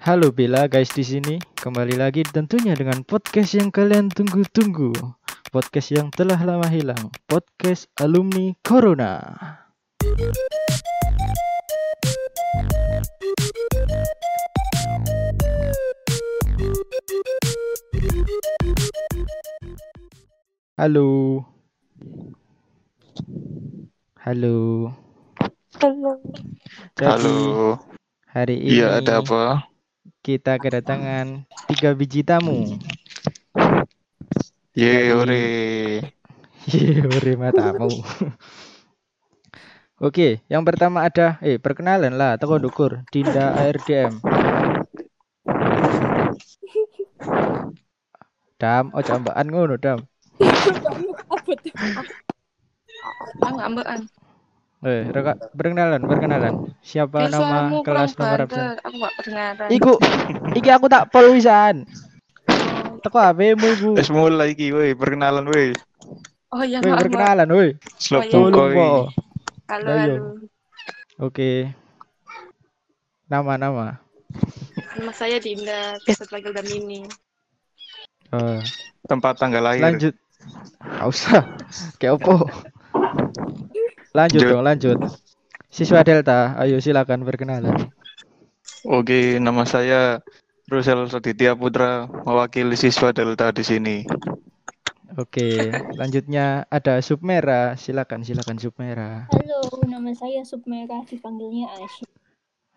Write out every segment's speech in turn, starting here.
Halo Bella guys di sini kembali lagi tentunya dengan podcast yang kalian tunggu-tunggu podcast yang telah lama hilang podcast alumni Corona. Halo. Halo. Halo. Jadi, Halo. hari ini Iya, ada apa? Kita kedatangan tiga biji tamu. Ye, Dari- ore. Yeay, matamu. Oke, yang pertama ada, eh perkenalan lah, toko dukur, Dinda ARDM. Dam, oh jambakan ngono, Dam. Ngambekan. Eh, reka, perkenalan, perkenalan. Siapa Ini nama kelas nomor absen? Aku gak kedengaran. Iku, iki aku tak pol wisan. Teko HP-mu iku. Wes mulai iki, woi, perkenalan, woi. Oh iya, Woi, perkenalan, woi. Slop iya. Bongkoi. Po. Halo, Ayo. halo. Oke. Nama-nama. Nama saya Dinda, biasa panggil Damini. Eh, Tempat tanggal lahir. lanjut. Gak usah. Kayak opo. Lanjut dong, lanjut. Siswa Delta, ayo silakan perkenalan. Oke, nama saya Rusel Soditya Putra, mewakili siswa Delta di sini. Oke, lanjutnya ada Submera, silakan silakan Submera. Halo, nama saya Submerah, dipanggilnya Asyik.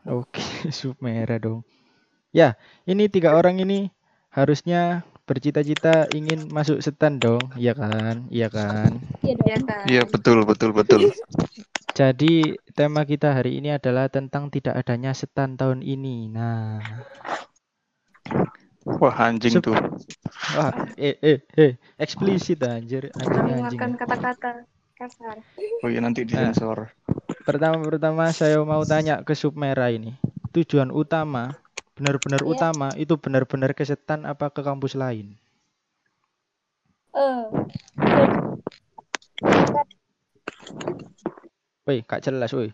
Oke, Submera dong. Ya, ini tiga orang ini harusnya bercita-cita ingin masuk setan dong, iya kan? Iya kan? Iya Iya kan? Iya, betul, betul, betul. Jadi tema kita hari ini adalah tentang tidak adanya setan tahun ini. Nah, Wah, anjing Sup- tuh. wah, eh eh eh, eksplisit anjir, anjing anjing. Mengeluarkan kata-kata kasar. Oh iya, nanti disensor. Pertama-pertama saya mau tanya ke Submera ini. Tujuan utama, benar-benar Iya. utama itu benar-benar ke setan apa ke kampus lain? Eh, Woi, kak jelas, woi.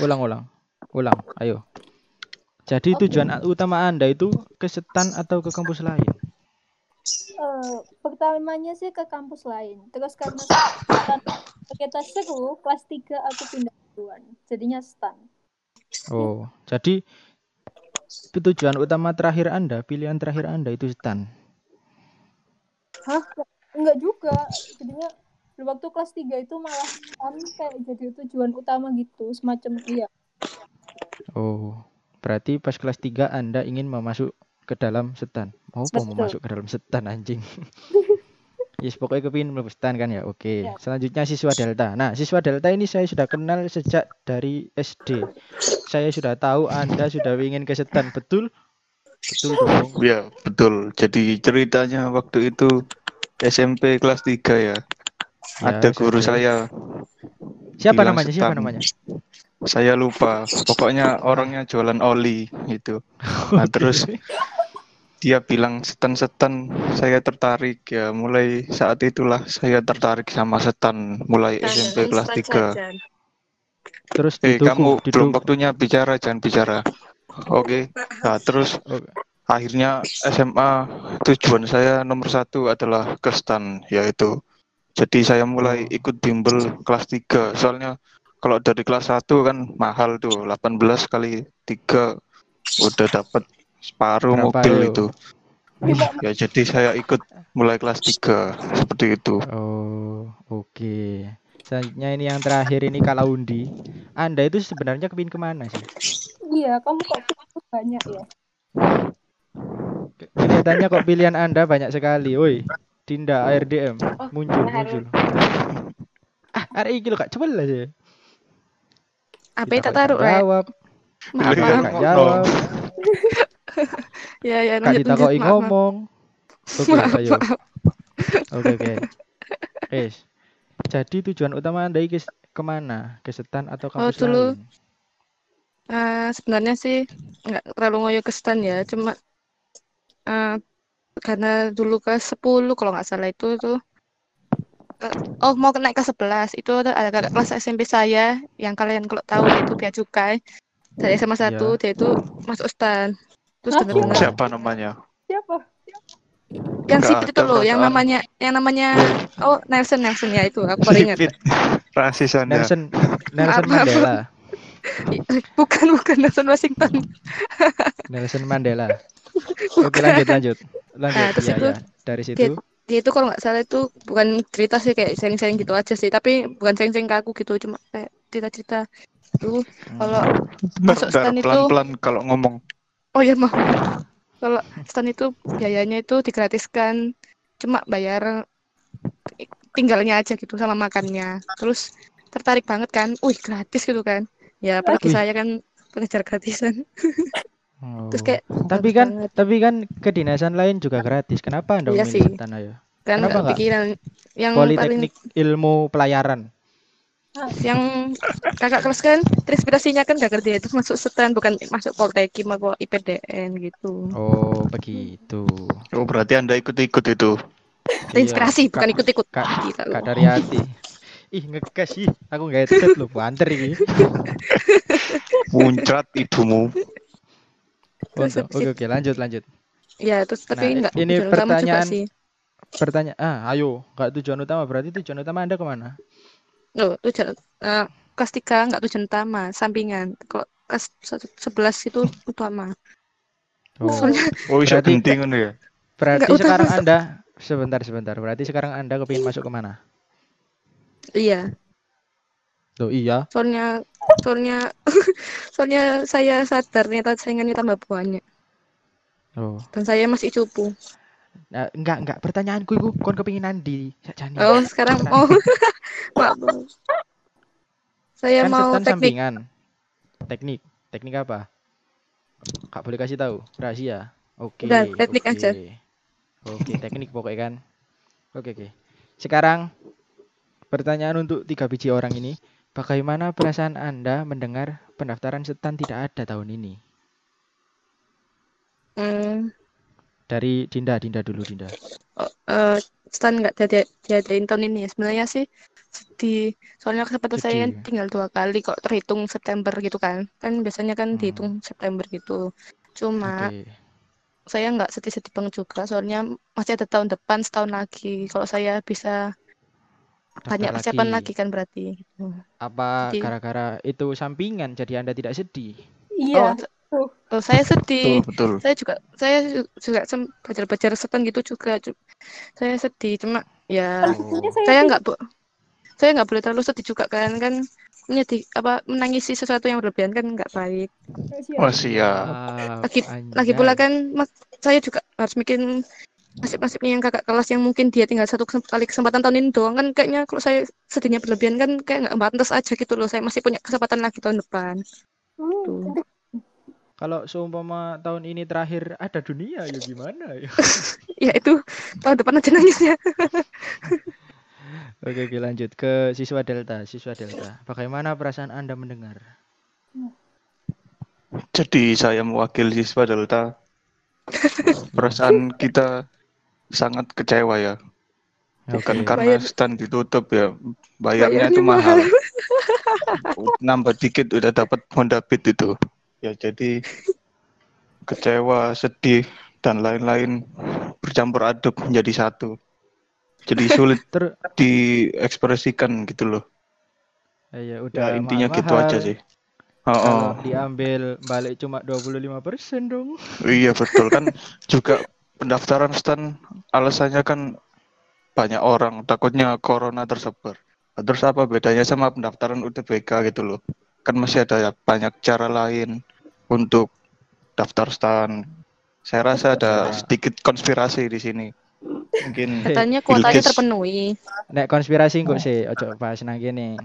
Ulang-ulang. Ulang, ayo. Jadi Oke. tujuan utama Anda itu ke setan atau ke kampus lain? eh, pertamanya sih ke kampus lain. Terus karena kita seru, kelas 3 aku pindah duluan. Jadinya stan. Oh, jadi tujuan utama terakhir Anda, pilihan terakhir Anda itu setan. Hah? Enggak juga. Jadinya waktu kelas 3 itu malah stan kayak jadi tujuan utama gitu. Semacam iya. Oh, berarti pas kelas 3 Anda ingin memasuk ke dalam setan. Mau apa Betul. masuk ke dalam setan anjing? Yes, pokoknya kepingin mlebu setan kan ya. Oke. Ya. Selanjutnya siswa Delta. Nah, siswa Delta ini saya sudah kenal sejak dari SD. Saya sudah tahu Anda sudah ingin ke setan, betul? Betul dong. Iya, betul. Jadi ceritanya waktu itu SMP kelas 3 ya. Ya, Ada guru saya Siapa namanya? Siapa setan. namanya? Saya lupa. Pokoknya orangnya jualan oli gitu. Nah, terus dia bilang setan-setan saya tertarik ya mulai saat itulah saya tertarik sama setan mulai SMP kelas Ustaz 3 Jajan. Terus eh dituku, kamu belum dituku. waktunya bicara jangan bicara oke nah terus Oke. akhirnya SMA tujuan saya nomor satu adalah ke stan yaitu jadi saya mulai Oh. ikut bimbel kelas 3 soalnya kalau dari kelas 1 kan mahal tuh 18 kali 3 udah dapat separuh Berapa, mobil ayo? itu ya jadi saya ikut mulai kelas 3 seperti itu Oh, oke. Selanjutnya ini yang terakhir ini Kalaundi. Anda itu sebenarnya kepingin ke mana sih? Iya, kamu kok banyak ya? Kelihatannya kok pilihan Anda banyak sekali. Woi, Dinda ARDM Oh, muncul benar. muncul. Ah, hari ini lo kak coba lah sih. Apa tak taruh? Jawab. Maaf, jawab. Ya, ya, lanjut, lanjut. Maaf. ngomong. Oke, maaf. Oke, oke. Guys, jadi tujuan utama Anda ke- ke mana? Ke setan atau Oh, kampus dulu lain? Eh, sebenarnya sih nggak terlalu ngoyo ke stan ya, cuma eh, karena dulu kelas 10 kalau nggak salah itu tuh ke- oh mau naik ke 11 itu ada kakak kelas SMP saya yang kalian kalau tahu itu bea cukai dari SMA satu Iya. dia itu masuk stan terus dengar-dengar Siapa namanya? Siapa? yang Nggak sipit itu loh yang namanya yang namanya oh Nelson Nelson ya itu aku baru ingat. Nelson Nelson. Mandela. bukan bukan Nelson Washington Nelson Mandela. Oke lanjut lanjut. Lanjut. Nah, terus ya, itu ya. Dari situ. dia- dia itu kalau nggak salah itu bukan cerita sih kayak sharing-sharing gitu aja sih tapi bukan sharing-sharing ke aku gitu cuma kayak cerita-cerita itu kalau Bener, Masuk Dar, stan itu- pelan-pelan kalau ngomong. Oh ya maaf kalau stan itu biayanya itu digratiskan cuma bayar tinggalnya aja gitu sama makannya terus tertarik banget kan wih gratis gitu kan ya apalagi saya kan pengejar gratisan Oh. terus kayak tapi kan banget. tapi kan kedinasan lain juga gratis. Kenapa Anda Iya memilih sih. ayo? kan kenapa pikiran yang paling Politeknik Ilmu Pelayaran. Yang kakak kelas kan terinspirasinya kan gak kerja itu masuk setan bukan masuk poltekim atau IPDN gitu Oh, begitu. Oh, berarti Anda ikut-ikut itu. terinspirasi Iya, bukan Kak- ikut-ikut Kak, lu. Kak dari hati. Ih, ngegas sih. Aku nggak headset loh, banter ini. Muncrat ibumu. Oke, oke, lanjut, lanjut. ya terus tapi Nah, nggak ini pertanyaan- sih Pertanyaan, ah, ayo, nggak tujuan utama. Berarti tujuan utama Anda ke mana? Loh, tujuan eh, kelas tiga nggak tujuan utama, sampingan. Kalau kelas sebelas itu utama. Oh, Soalnya Oh, bisa ngono ya. berarti Nggak utama. sekarang Anda sebentar, sebentar. Berarti sekarang Anda kepingin masuk ke mana? iya, Tuh, iya. soalnya soalnya soalnya saya sadar ternyata saingannya tambah banyak Oh, dan saya masih cupu. Nah, enggak, enggak. Pertanyaanku itu kon kepingin Andi. Sakjane. Oh, sekarang oh maaf. maaf. Saya kan mau teknik. sampingan. Teknik, teknik apa? Kak boleh kasih tahu? Rahasia. Oke. Udah, teknik oke. aja. Oke, teknik pokoknya kan. Oke, oke. Sekarang pertanyaan untuk tiga biji orang ini, bagaimana perasaan Anda mendengar pendaftaran setan tidak ada tahun ini? Hmm, Dari Dinda, Dinda dulu Dinda. oh, eh, stan nggak jadi diadain tahun ini ya. Sebenarnya sih sedih. Soalnya kesempatan saya Sedih. tinggal dua kali kok terhitung September gitu kan. Kan biasanya kan Hmm. dihitung September gitu. Cuma Oke. saya nggak sedih-sedih banget juga. Soalnya masih ada tahun depan setahun lagi. Kalau saya bisa Daftar banyak persiapan lagi kan berarti. gitu. Apa Jadi- gara-gara itu sampingan jadi Anda tidak sedih? Iya. Oh, oh, saya sedih. Betul, betul. Saya juga saya ju- juga belajar-belajar setan gitu juga. Saya sedih cuma ya Sebenarnya saya, nggak bo- saya nggak boleh terlalu sedih juga kan kan menyedih apa menangisi sesuatu yang berlebihan kan nggak baik. Oh, siap. Wow, lagi lagi pula kan mas- saya juga harus mikirin nasib-nasibnya yang kakak kelas yang mungkin dia tinggal satu kali kesempatan tahun ini doang kan kayaknya kalau saya sedihnya berlebihan kan kayak nggak pantas aja gitu loh saya masih punya kesempatan lagi tahun depan Hmm, tuh Kalau seumpama tahun ini terakhir ada dunia ya gimana ya? ya itu tahun depan aja nangisnya Oke, oke lanjut ke siswa Delta, siswa Delta. Bagaimana perasaan Anda mendengar? Jadi saya mewakili siswa Delta. Perasaan kita sangat kecewa ya. Bukan karena Bayar- stand ditutup ya. Bayarnya Bayarnya itu mahal. mahal. Nambah dikit udah dapat Honda Beat itu. Ya jadi kecewa, sedih dan lain-lain bercampur aduk menjadi satu. Jadi sulit Ter diekspresikan gitu loh. eh, ya Ya udah intinya gitu mahal-mahal. aja sih. Oh, Kalau oh. diambil balik cuma 25% dong. Iya betul kan juga pendaftaran stand alasannya kan banyak orang takutnya corona tersebar. Terus apa bedanya sama pendaftaran UTBK gitu loh? Kan masih ada banyak cara lain untuk daftar stand. Saya rasa ada Ya. sedikit konspirasi di sini. Mungkin katanya kuotanya terpenuhi Nek konspirasi kok sih, ojo bahas nang kene.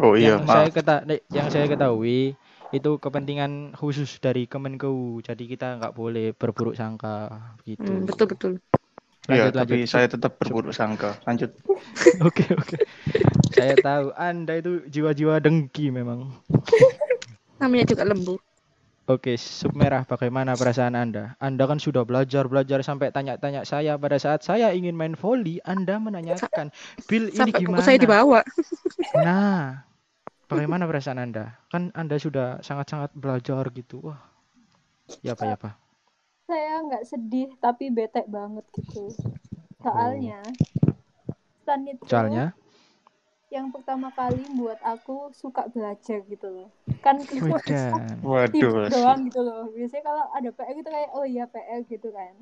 oh iya yang saya keta nek, yang saya ketahui itu kepentingan khusus dari Kemenkeu. Jadi kita nggak boleh berburuk sangka gitu. Hmm, betul betul Iya, Lanjut, tapi lanjut. saya tetap berburuk sangka. Lanjut. Oke, oke. Saya tahu Anda itu jiwa-jiwa dengki memang. namanya juga lembu Oke, sub merah bagaimana perasaan Anda? Anda kan sudah belajar-belajar sampai tanya-tanya saya pada saat saya ingin main volley, Anda menanyakan, "Bill ini sampai gimana?" saya dibawa Nah, Bagaimana perasaan Anda? Kan Anda sudah sangat-sangat belajar gitu. Wah. Ya apa ya apa? Saya nggak sedih tapi bete banget gitu. Soalnya stan itu Soalnya yang pertama kali buat aku suka belajar gitu loh. Kan cuma. Waduh. doang gitu loh. Biasanya kalau ada PR gitu kayak oh iya PR gitu kan.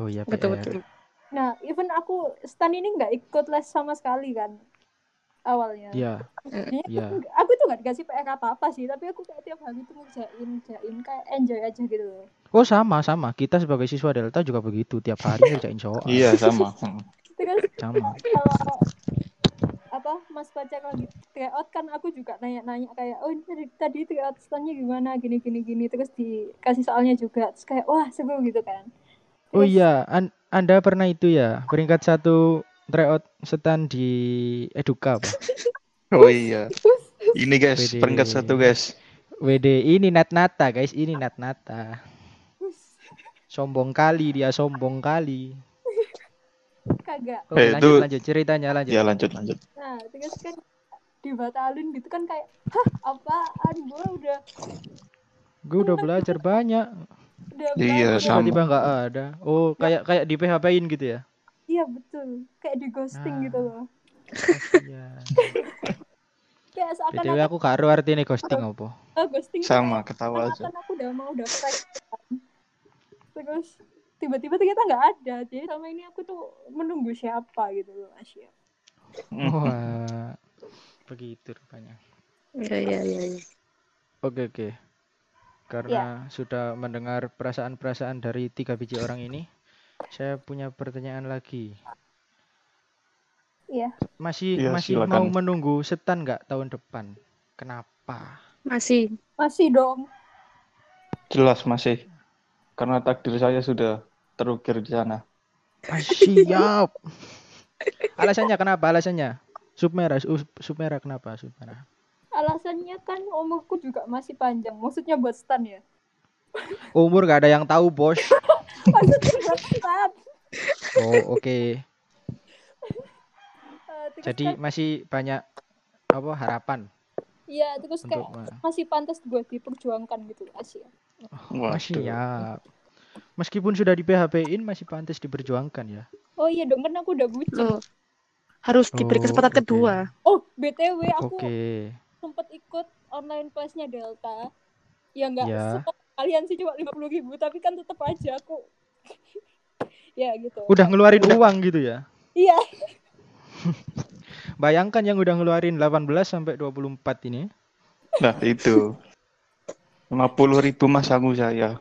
Oh iya Betul betul. Nah, even aku stan ini nggak ikut les sama sekali kan awalnya. Iya, Jadinya iya. aku, tuh nggak dikasih PR apa apa sih, tapi aku kayak tiap hari tuh ngerjain, ngerjain kayak enjoy aja gitu loh. Oh sama sama. Kita sebagai siswa Delta juga begitu. Tiap hari ngerjain soal. Iya sama. Terus Sama. kalau apa Mas Pacar lagi tryout kan aku juga nanya-nanya kayak oh ini tadi, tadi tryout stannya gimana gini gini gini terus dikasih soalnya juga terus kayak wah seru gitu kan. Oh iya, An- Anda pernah itu ya peringkat satu tryout setan di Eduka? Oh iya. Ini guys, Wede. peringkat satu guys. WD ini Nat Nata guys, ini Nat Nata. Sombong kali dia, sombong kali. Kagak. Oke, Eh, lanjut itu- lanjut ceritanya lanjut. Ya lanjut lanjut. Nah, terus kan dibatalin gitu kan kayak hah apaan gue udah Gue udah belajar banyak, udah Iya, belajar. sama. tiba-tiba nggak ada. Oh, kayak kayak di PHP-in gitu ya? Iya betul, kayak di ghosting Nah. gitu loh. Kasian. Kayak BTW seakan-akan aku karo artinya ghosting apa? oh, ghosting Sama kayak ketawa aja. seakan aku udah mau kan. Terus tiba-tiba ternyata nggak ada. Jadi sama ini aku tuh menunggu siapa gitu loh Asia. Hmm. Wah, begitu rupanya. Iya iya iya. iya. Oke oke. Karena sudah mendengar perasaan-perasaan dari tiga biji orang ini, saya punya pertanyaan lagi. Iya. Masih Iya, masih silakan. mau menunggu setan nggak tahun depan? Kenapa? Masih. Masih dong. Jelas masih. Karena takdir saya sudah terukir di sana. Siap. Alasannya kenapa? Alasannya? Sub merah, sub, sub merah kenapa? Sub merah. Alasannya kan umurku juga masih panjang. Maksudnya buat stan ya. Umur gak ada yang tahu, bos. Maksudnya. Oh, oke. Terus Jadi kan, masih banyak apa harapan iya terus untuk kayak ma- masih pantas buat diperjuangkan gitu Asia. masih Waduh. ya. Meskipun sudah di PHP-in masih pantas diperjuangkan ya. Oh iya dong kan aku udah bucin. Loh. Harus diberi Oh, kesempatan oke. kedua. Oh btw aku Oke. sempet ikut online kelasnya Delta. Ya nggak Ya. setop kalian sih cuma lima puluh ribu tapi kan tetap aja aku. ya gitu. Udah ngeluarin uang gitu ya. Iya. Bayangkan yang udah ngeluarin 18 sampai 24 ini. Nah itu. 50 ribu mas aku saya.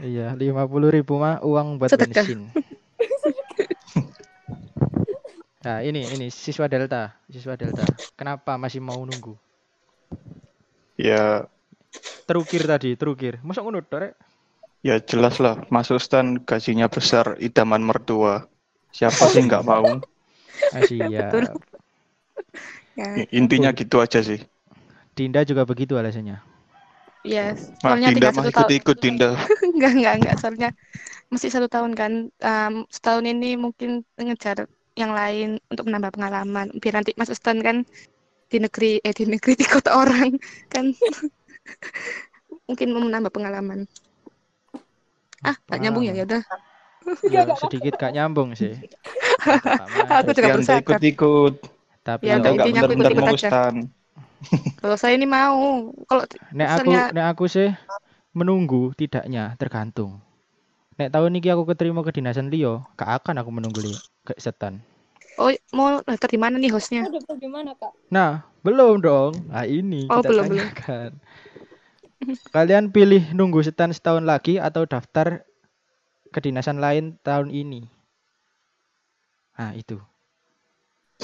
Iya, 50 ribu mah uang buat Sedekah. bensin. Nah, ini ini siswa Delta, siswa Delta. Kenapa masih mau nunggu? Ya Terukir tadi, terukir. Masa ngono Rek? ya jelas lah. Masuk stan gajinya besar, idaman mertua. Siapa sih nggak mau? Ah, siap. Betul. Ya, Intinya gitu aja sih. Dinda juga begitu alasannya. ya. Mak Soalnya Dinda tinggal mah satu tahun. ikut-ikut Dinda. enggak enggak enggak soalnya masih satu tahun kan Em, setahun ini mungkin ngejar yang lain untuk menambah pengalaman biar nanti masuk stan kan di negeri eh di negeri di kota orang kan mungkin mau menambah pengalaman ah nggak nyambung ya ya udah Ya, sedikit gak nyambung sih. Aku juga berusaha. ikut-ikut. Tapi Ya, Anda ya, nggak intinya aku aja. stan. kalau saya ini mau kalau nek aku nek aku sih menunggu tidaknya tergantung. Nek tahun ini aku keterima ke dinasan Lio, gak akan aku menunggu Lio ke setan. Oh mau daftar di mana nih hostnya Aduh bagaimana kak? Nah, belum dong. Nah, ini Oh, kita belum, belum. tanyakan. Kalian pilih nunggu setan setahun lagi atau daftar kedinasan lain tahun ini? Nah, itu.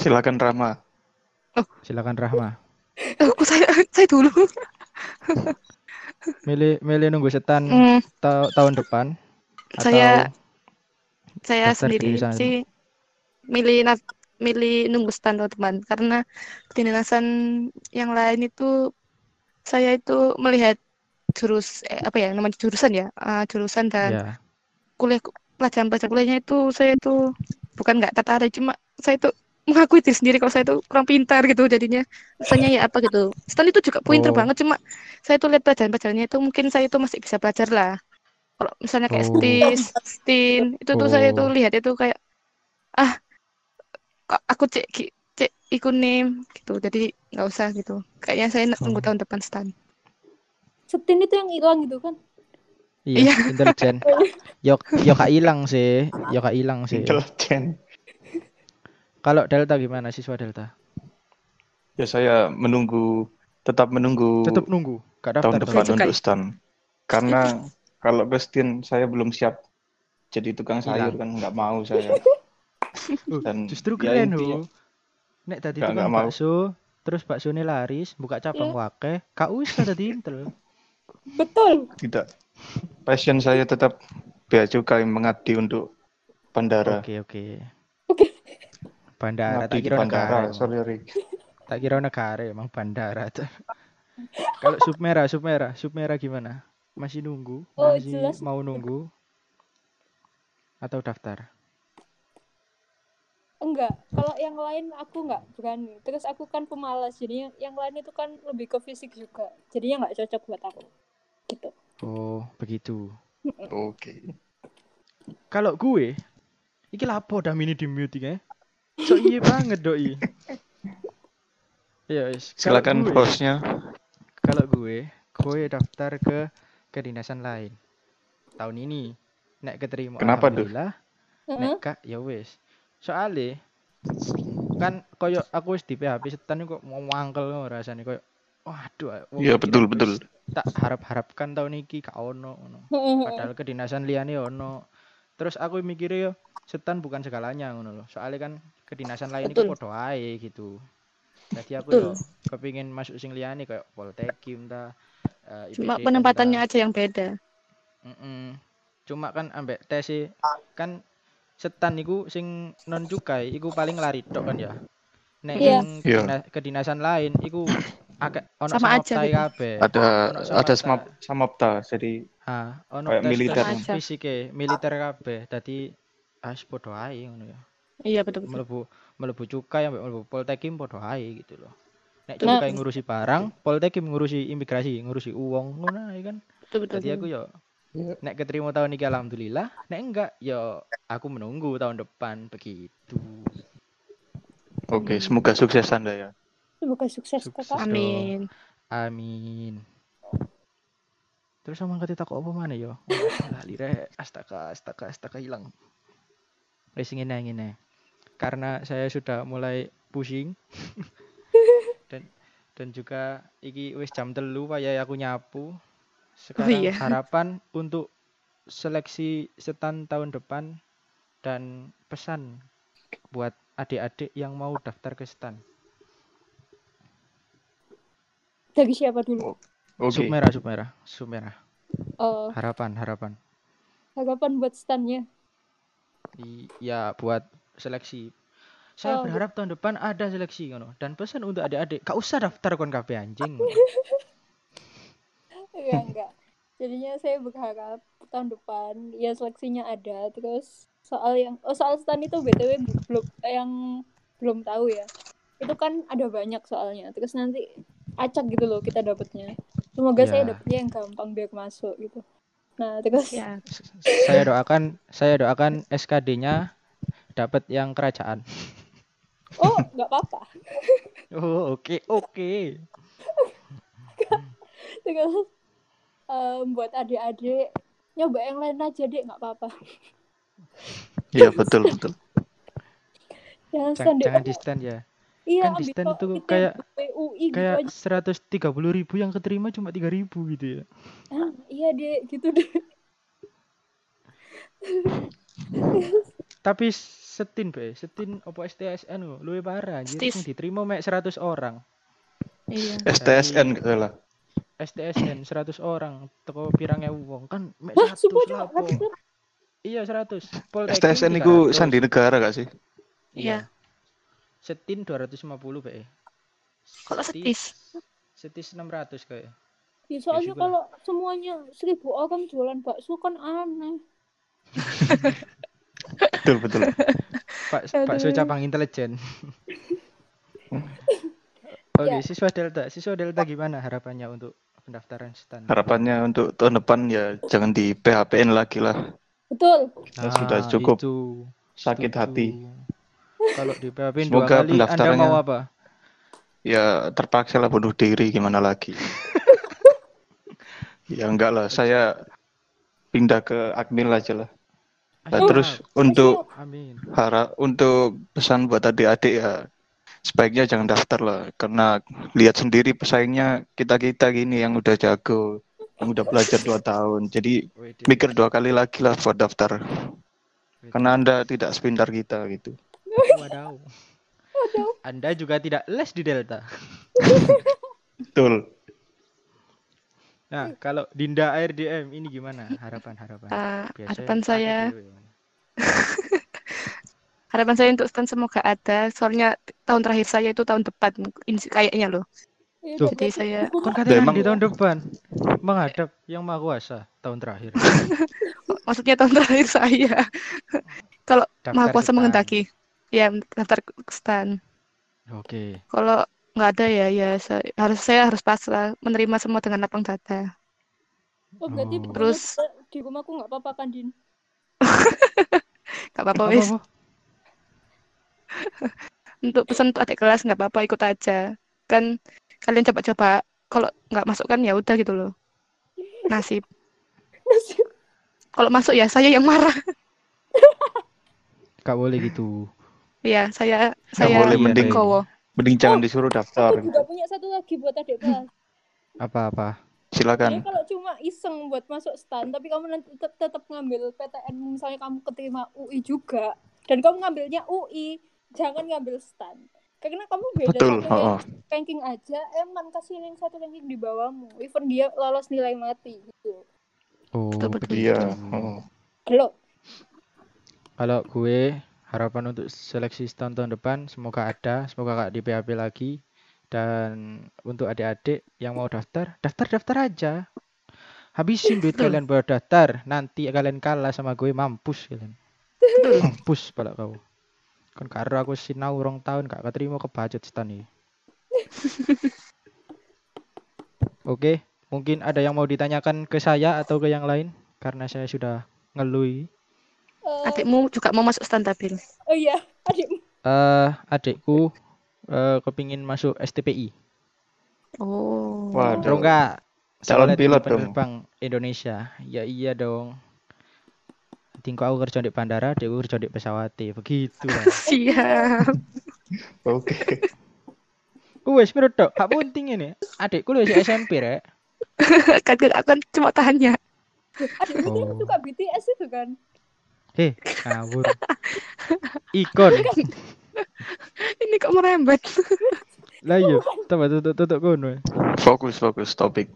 Silakan Rama. Silakan Rahma. oh, kok saya saya dulu Milih milih nunggu setan Hmm, ta- tahun depan saya atau saya sendiri sih milih nas- milih nunggu stand teman karena kedinasan yang lain itu saya itu melihat jurus eh, apa ya namanya jurusan ya eh, jurusan dan ya. kuliah pelajaran pelajaran kuliahnya itu saya itu bukan nggak tertarik cuma saya itu mengakui diri sendiri kalau saya itu kurang pintar gitu jadinya misalnya ya apa gitu Stan itu juga pintar Oh. banget cuma saya tuh lihat pelajaran-pelajarannya itu mungkin saya itu masih bisa belajar lah kalau misalnya kayak Oh. stis stin itu tuh saya tuh Oh. lihat itu kayak ah aku cek cek ikut nih gitu jadi nggak usah gitu kayaknya saya Oh. nunggu tahun depan stan Setin itu yang hilang gitu kan? Iya, intelijen. Yo yo gak hilang sih, yo gak hilang sih. Intelijen. Kalau Delta gimana siswa Delta? Ya saya menunggu, tetap menunggu Tetap nunggu, gak daftar tahun depan Cukai. untuk stan. Karena kalau Bestin saya belum siap jadi tukang sayur kan nggak mau saya. Dan Justru ya keren intinya- loh. Nek tadi nggak mau. bakso, terus bakso ini laris, buka cabang wake, gak usah tadi intel. Betul. Tidak. Passion saya tetap bea cukai mengabdi untuk bandara. Oke oke. Bandara, Mengabdi tak kira bandara, negara. emang. sorry. Rik. Tak kira negara emang bandara. tuh. Kalau sub merah, sub merah, sub merah gimana? Masih nunggu? Oh, Masih jelas. mau nunggu? Atau daftar? Enggak. Kalau yang lain aku nggak berani. Terus aku kan pemalas. Jadi yang, yang lain itu kan lebih ke fisik juga. Jadinya nggak cocok buat aku. Gitu. Oh, begitu. Oke. Kalau gue, iki lapo dah mini di mute eh? So iya banget doi. Ya wis. Kalau Silakan hostnya. Kalau gue, gue daftar ke kedinasan lain. Tahun ini nek keterima Kenapa tuh? alhamdulillah. Heeh. Nek kak ya wis. Soale kan koyo aku wis di PHP setan kok mau mangkel ngono rasane koyo waduh. Iya betul betul. Tak harap-harapkan tahun iki gak ono ngono. Padahal kedinasan liane ono. Terus aku mikirnya yo setan bukan segalanya ngono loh. Soalnya kan kedinasan lain itu podo ae gitu. Jadi aku Betul. yo kepingin masuk sing liane kayak Poltekim ta. eh, cuma penempatannya ta. aja yang beda Mm-mm. Cuma kan ambek tes kan setan iku sing non cukai iku paling lari tok kan ya. Nek Iya. ing Iya. kedina- kedinasan lain iku akeh ono Sama aja samaptai gitu. kabeh. Ada ada samapta. samap samapta jadi Ah, ono Kayak militer. fisike, militer kabeh. Dadi as podo ae ngono ya. iya betul betul Melebu melebu cukai ambek melebu poltekim podo ae gitu loh. Nek Nah. cukai ngurusi barang, poltekim ngurusi imigrasi, ngurusi uang ngono kan. betul betul, Jadi aku betul. Yo nek keterima tahun ini alhamdulillah, nek enggak yo aku menunggu tahun depan begitu. oke, semoga sukses Anda ya. Semoga sukses Sukses. kakak. amin Amin. Terus sama kata tak apa mana yo? Oh, Lali rek, astaga, astaga, astaga hilang. Wes ngene ngene. Karena saya sudah mulai pusing dan dan juga iki wis jam telu ya aku nyapu. Sekarang iya. harapan untuk seleksi setan tahun depan dan pesan buat adik-adik yang mau daftar ke stan. Dari siapa dulu? Oke. Sub merah, sub merah, sub merah. Eh, Harapan, harapan. harapan buat standnya. I- ya buat seleksi. Saya Oh, berharap tahun depan ada seleksi ngono. Dan pesan untuk adik-adik, gak usah daftar kon kabeh anjing. Enggak, enggak. Jadinya saya berharap tahun depan ya seleksinya ada. Terus soal yang oh soal stand itu BTW belum yang belum tahu ya. Itu kan ada banyak soalnya. Terus nanti acak gitu loh kita dapetnya. Semoga saya Ya. dapetnya yang gampang biar masuk gitu. Nah, terus ya S- saya doakan, saya doakan SKD-nya dapat yang kerajaan. oh, nggak apa-apa. Oh, oke, oke. Terus em, buat adik-adik nyoba yang lain aja deh, nggak apa-apa. Iya betul betul. Jangan Jangan, stand jangan di stand ya. Iya, kan di stand ITB, kayak- UI gitu Kayak aja. 130 ribu yang keterima cuma 3 ribu gitu ya. Ah, iya deh, gitu deh. Tapi setin be, setin opo STSN lho, luwe parah anjir. Sing diterima mek 100 orang. iya STSN gitu lah. STSN 100 orang teko pirang ewu wong kan mek Hah, 100 semua cuma lapo. Iya 100. Poltekim STSN itu 300. sandi negara gak sih? iya Setin 250 be. kalau setis Setis 600 kayak. Ya, soalnya syukur. kalau semuanya seribu orang jualan bakso kan aneh. Betul betul. Pak bakso cabang intelijen. Oke, Ya. siswa Delta. Siswa Delta gimana harapannya untuk pendaftaran stan? Harapannya untuk tahun depan ya jangan di PHPN lagi lah. Betul. Ya sudah cukup itu. Sakit Setuju. hati. Kalau di PHP dua kali, Anda pendaftarannya- mau apa? Ya terpaksa lah bunuh diri gimana lagi. ya enggak lah, saya pindah ke Akmil aja lah. Nah, terus untuk harap untuk pesan buat adik-adik ya sebaiknya jangan daftar lah karena lihat sendiri pesaingnya kita kita gini yang udah jago yang udah belajar dua tahun jadi mikir dua kali lagi lah buat daftar karena anda tidak sepintar kita gitu Wadaw. Anda juga tidak les di Delta. betul Nah, kalau Dinda ARDM ini gimana harapan-harapan? Eh, Biasanya harapan ada saya dewe. harapan saya untuk stand semoga ada. Soalnya tahun terakhir saya itu tahun depan kayaknya loh. Iya, Tuh. Jadi saya katanya emang- di tahun depan menghadap yang maha kuasa tahun terakhir. maksudnya tahun terakhir saya kalau maha kuasa stan. mengendaki ya daftar stan. Oke. Kalau nggak ada ya ya saya, harus saya harus pasrah menerima semua dengan lapang dada. Oh, berarti Oh. Terus- di rumahku nggak apa-apa kan, Din? Gak apa-apa Apa, wis. Untuk pesan untuk adik kelas nggak apa-apa ikut aja. Kan kalian coba-coba kalau nggak masuk kan ya udah gitu loh. Nasib. Kalau masuk ya saya yang marah. Gak boleh gitu. Ya saya Nggak saya boleh, mending- kowo. mending jangan disuruh daftar Aku juga punya satu lagi buat adik kelas. Apa-apa? silakan Jadi kalau cuma iseng buat masuk stan, tapi kamu nanti tetap, tetap ngambil PTN, misalnya kamu keterima UI juga, dan kamu ngambilnya UI, jangan ngambil stan. Karena kamu beda betul satu oh, oh. ranking aja, eman kasih link satu ranking di bawahmu. Even dia lolos nilai mati gitu. Oh, Betul, betul. iya begitu. oh. Belum. Kalau gue harapan untuk seleksi tahun tahun depan semoga ada, semoga gak di PHP lagi. Dan untuk adik-adik yang mau daftar, daftar-daftar aja. Habisin duit kalian buat daftar, nanti kalian kalah sama gue mampus kalian. Mampus pada kau. Kan karo aku sinau rong tahun gak keterima ke budget stan iki. Oke, mungkin ada yang mau ditanyakan ke saya atau ke yang lain karena saya sudah ngelui. Eh, Adikmu juga mau masuk stand tabil. oh iya, adikmu. eh adikku eh kepingin masuk STPI. Oh. Waduh. Terus enggak Calon pilot dong. penerbang Indonesia. Ya iya dong. Tingko aku kerja di bandara, adikku kerja di pesawat. Begitu lah. Siap. oke Wes menurut tok, hak penting ini. Adikku lu masih SMP rek. kan aku kan cuma tanya. Yang Oh. suka BTS itu kan? Heh, ngawur. Ikon. Ini kok merembet. Lah iya, tambah tutup tutup kono. fokus fokus topik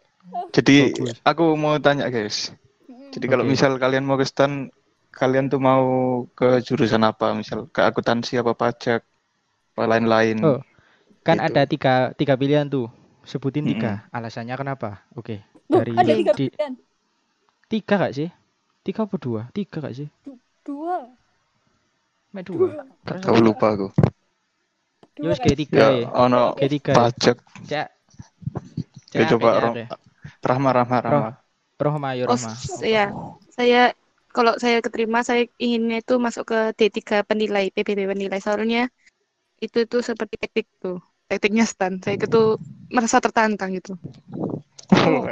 jadi Fokus. aku mau tanya guys jadi kalau Oke. misal kalian mau ke stan kalian tuh mau ke jurusan apa misal ke akuntansi apa pajak apa lain-lain Oh, Kan Gitu. ada tiga tiga pilihan tuh. Sebutin tiga. Alasannya kenapa? Oke. Loh, Dari ada tiga di- pilihan. tiga gak sih? Tiga apa dua? Tiga gak sih? Dua. Mek dua. Gak tahu lupa aku Dua Yos kan? kayak tiga ya ya. ono Kayak tiga. ya. pajak Cak. ya Cak, coba. Rahma Rahma Rahma Rohma ya Oh, Rohma. ya. Saya kalau saya keterima saya inginnya itu masuk ke D3 penilai PBB penilai. Soalnya itu tuh seperti teknik tuh tekniknya stand saya itu merasa tertantang gitu. Oh,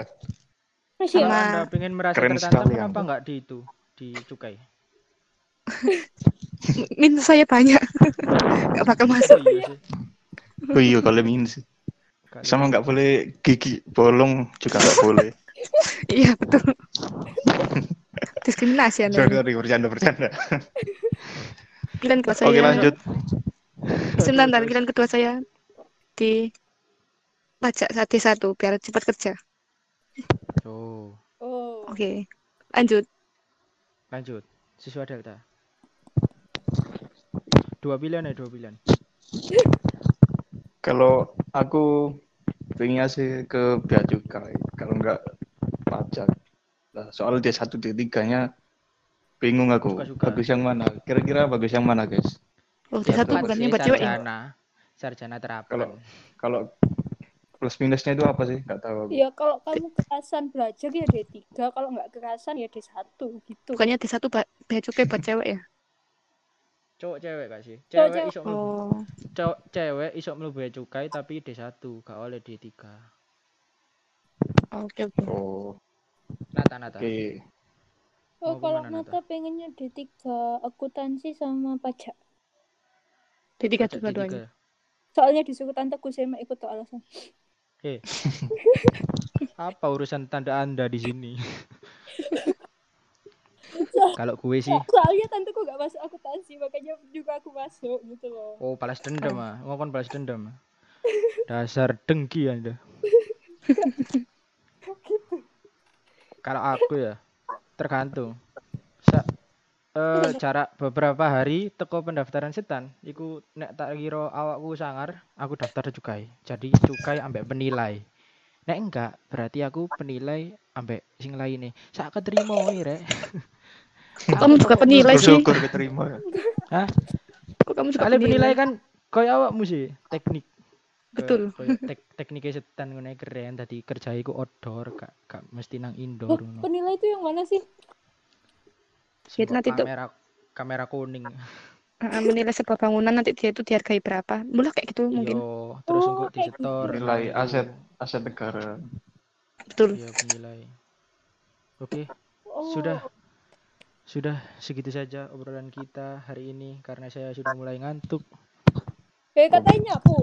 Masih Kalau Sama- ya? Anda pengen merasa Keren tertantang sekali kenapa nggak di itu? Di cukai. minus saya banyak. Nggak bakal masuk. Oh iya sih. oh iya kalau min sih sama nggak boleh gigi bolong juga nggak boleh. Iya betul diskriminasi anda sorry sorry bercanda bercanda pilihan kedua saya oke lanjut sebentar pilihan kedua saya di pajak saat D1 biar cepat kerja Oh, Oh. oke lanjut lanjut. Siswa Delta. Dua pilihan ya, dua pilihan. kalau aku pengennya sih ke bea cukai kalau nggak pajak nah, soal D1 D3 nya bingung aku Suka-suka. bagus yang mana kira-kira bagus yang mana guys Oh, Ya, D1 betul. bukannya buat cewek sarjana. Sarjana terapan. Kalau kalau plus minusnya itu apa sih? Nggak tahu aku. Ya kalau kamu kerasan belajar ya D3, kalau nggak kerasan ya D1 gitu. Bukannya D1 ba- bea cukai buat cewek ya? Cowok cewek gak sih? Cewek cewek. iso mlebu. Oh, Cowok cewek iso mlebu cukai tapi D1, gak oleh D3. oke oke. Oh, Nata nata. oke. Oh, Mau kalau ke mana, Nata pengennya D3 akuntansi sama pajak. D3 Pajak dua-duanya. D3. Soalnya disuruh tanteku saya ikut tuh alasan. Eh. Apa urusan tanda Anda di sini? Kalau gue sih, Soalnya tanteku gak masuk akuntansi, makanya juga aku masuk gitu loh. oh balas dendam ah, mau kan balas dendam. ah. Dasar dengki Anda. Kalau aku ya, tergantung. Sa eh, cara beberapa hari teko pendaftaran setan, iku nek tak kira awakku sangar, aku daftar cukai. Jadi cukai ambek penilai. Nek enggak, berarti aku penilai ambek sing lainnya. Sak keterima rek. Kok kamu juga penilai sih? Bersyukur keterima. Kok kamu juga penilai penilai? kan koyo awakmu sih, teknik. Ke- Betul. koyo tek tekniknya setan ae keren tadi kerja iku outdoor gak gak mesti nang Loh, indoor ngono. penilai itu yang mana sih? Sebuah nanti kamera kamera kuning. Menilai sebuah bangunan nanti dia itu dihargai berapa? Mulai kayak gitu mungkin. Yo, terus Oh, engko kayak gitu. disetor. Nilai aset aset negara. Betul. Iya, penilai. Oke, Oh, sudah sudah segitu saja obrolan kita hari ini karena saya sudah mulai ngantuk. Eh, katanya nyapu.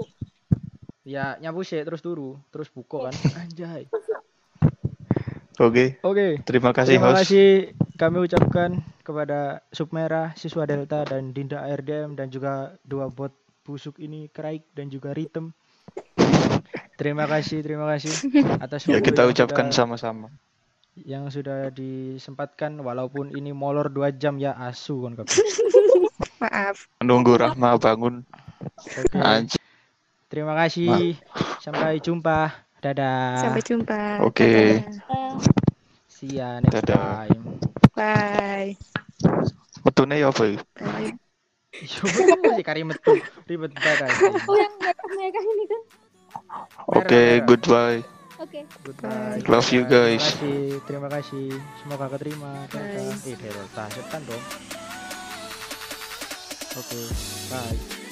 Ya nyapu sih terus turu, terus buka kan. Anjay. Oke, Oke. terima kasih Terima host. kasih kami ucapkan kepada Submerah, siswa Delta dan Dinda ARDM dan juga dua bot busuk ini Kraik dan juga Ritem. Terima kasih, terima kasih atas Ya kita ucapkan sama-sama. yang sudah disempatkan walaupun ini molor dua jam ya asu kabeh. Maaf. Menunggu Rahma bangun. Oke. Anjir. Terima kasih. Sampai jumpa. Dadah. Sampai jumpa. Oke. Dadah. Ah, See ya next Dadah. time. Bye. Metune ya apa ya? Bye. Yo, apa sih kari metu ribet banget. Oh, yang merah-merah ini kan? Oke, goodbye. Oke. Goodbye. Love you, Terima guys. kasih, terima kasih. Semoga keterima. Bye. Eh, Delta, setan dong. Oke, bye.